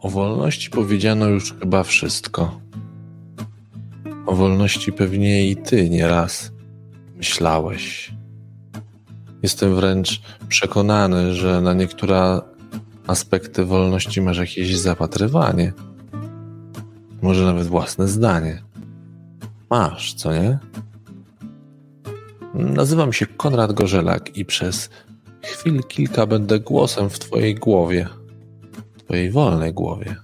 O wolności powiedziano już chyba wszystko. O wolności pewnie i ty nieraz myślałeś. Jestem wręcz przekonany, że na niektóre aspekty wolności masz jakieś zapatrywanie. Może nawet własne zdanie. Masz, co nie? Nazywam się Konrad Gorzelak i przez chwil kilka będę głosem w Twojej głowie, Twojej wolnej głowie.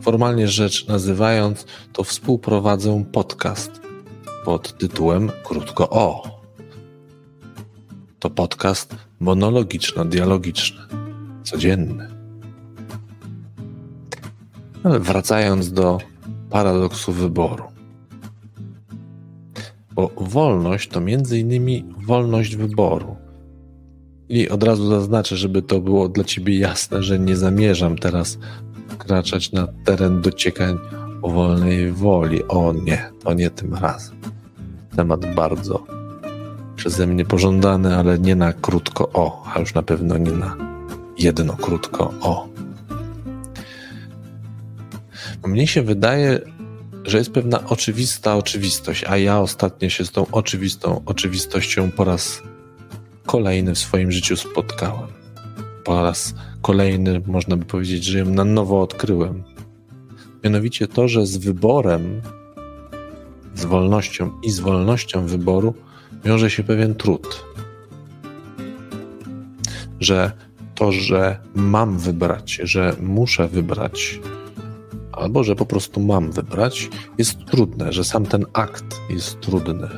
Formalnie rzecz nazywając, to współprowadzę podcast pod tytułem Krótko O. To podcast monologiczno-dialogiczny, codzienny. Ale wracając do paradoksu wyboru. Bo wolność to między innymi wolność wyboru. I od razu zaznaczę, żeby to było dla ciebie jasne, że nie zamierzam teraz wkraczać na teren dociekań o wolnej woli. O nie, to nie tym razem. Temat bardzo przeze mnie pożądany, ale nie na krótko o, a już na pewno nie na jedno krótko o. Mnie się wydaje, że jest pewna oczywista oczywistość, a ja ostatnio się z tą oczywistą oczywistością po raz kolejny w swoim życiu spotkałem. Po raz kolejny, można by powiedzieć, że ją na nowo odkryłem. Mianowicie to, że z wyborem, z wolnością i z wolnością wyboru wiąże się pewien trud. Że to, że mam wybrać, że muszę wybrać, albo że po prostu mam wybrać, jest trudne, że sam ten akt jest trudny,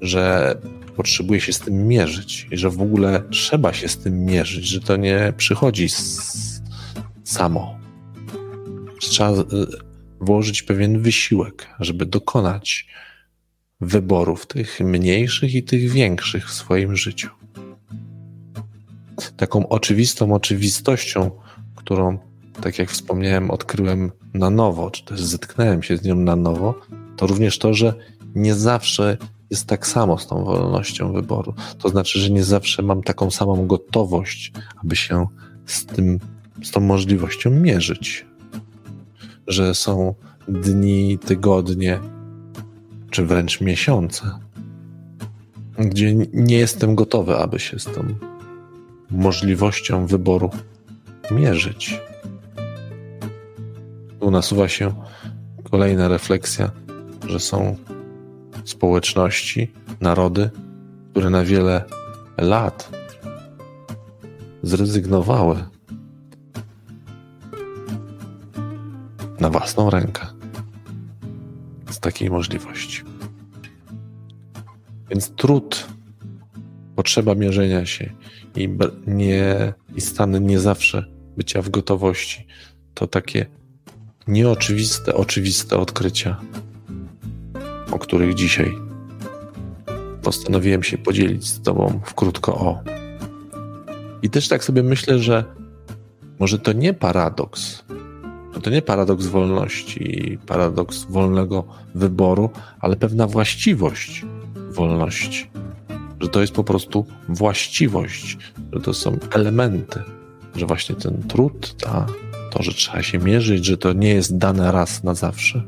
że potrzebuje się z tym mierzyć i że w ogóle trzeba się z tym mierzyć, że to nie przychodzi z, samo. Trzeba y, włożyć pewien wysiłek, żeby dokonać wyborów, tych mniejszych i tych większych w swoim życiu. Taką oczywistą oczywistością, którą tak jak wspomniałem, odkryłem na nowo, czy też zetknąłem się z nią na nowo, to również to, że nie zawsze jest tak samo z tą wolnością wyboru. To znaczy, że nie zawsze mam taką samą gotowość, aby się z tym, z tą możliwością mierzyć. Że są dni, tygodnie, czy wręcz miesiące, gdzie nie jestem gotowy, aby się z tą możliwością wyboru mierzyć tu nasuwa się kolejna refleksja, że są społeczności, narody, które na wiele lat zrezygnowały na własną rękę z takiej możliwości. Więc trud, potrzeba mierzenia się i, nie, i stan nie zawsze bycia w gotowości to takie nieoczywiste, oczywiste odkrycia, o których dzisiaj postanowiłem się podzielić z Tobą w krótko o. I też tak sobie myślę, że może to nie paradoks, że to nie paradoks wolności, paradoks wolnego wyboru, ale pewna właściwość wolności. Że to jest po prostu właściwość, że to są elementy, że właśnie ten trud, ta to, że trzeba się mierzyć, że to nie jest dane raz na zawsze.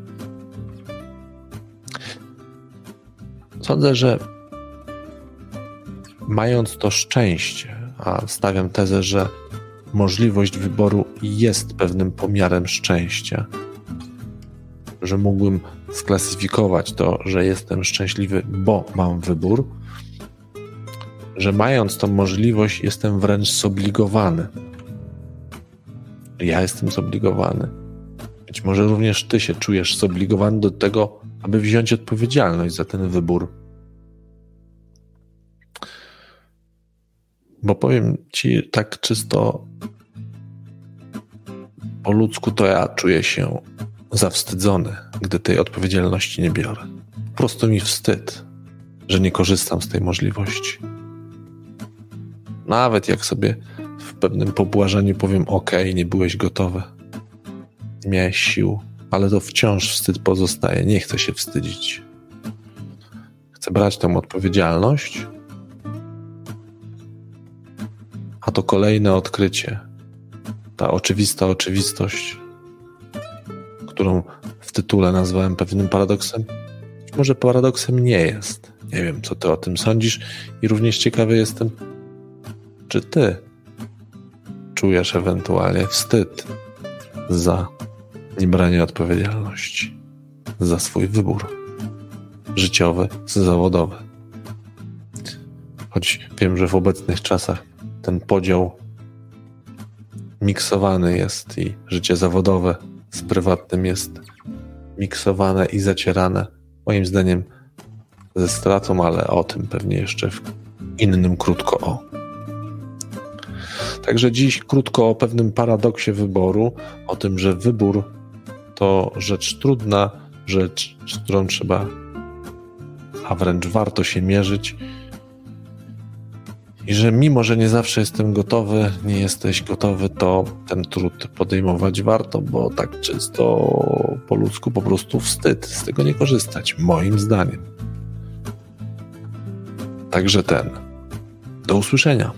Sądzę, że mając to szczęście, a stawiam tezę, że możliwość wyboru jest pewnym pomiarem szczęścia, że mógłbym sklasyfikować to, że jestem szczęśliwy, bo mam wybór, że mając tą możliwość, jestem wręcz zobligowany ja jestem zobligowany. Być może również ty się czujesz zobligowany do tego, aby wziąć odpowiedzialność za ten wybór. Bo powiem ci tak czysto po ludzku, to ja czuję się zawstydzony, gdy tej odpowiedzialności nie biorę. Po prostu mi wstyd, że nie korzystam z tej możliwości. Nawet jak sobie pewnym pobłażaniu powiem: OK, nie byłeś gotowy. Nie miałeś sił, ale to wciąż wstyd pozostaje. Nie chcę się wstydzić. Chcę brać tę odpowiedzialność to kolejne odkrycie. Ta oczywista oczywistość, którą w tytule nazwałem pewnym paradoksem, może paradoksem nie jest. Nie wiem, co ty o tym sądzisz, i również ciekawy jestem, czy ty czujesz ewentualnie wstyd za niebranie odpowiedzialności za swój wybór życiowy, zawodowy. Choć wiem, że w obecnych czasach ten podział miksowany jest i życie zawodowe z prywatnym jest miksowane i zacierane. Moim zdaniem ze stratą, ale o tym pewnie jeszcze w innym krótko o. Także dziś krótko o pewnym paradoksie wyboru, o tym, że wybór to rzecz trudna, rzecz, z którą trzeba, a wręcz warto się mierzyć. I że mimo, że nie zawsze jestem gotowy, nie jesteś gotowy, to ten trud podejmować warto, bo tak czysto po ludzku po prostu wstyd z tego nie korzystać, moim zdaniem. Także ten. Do usłyszenia.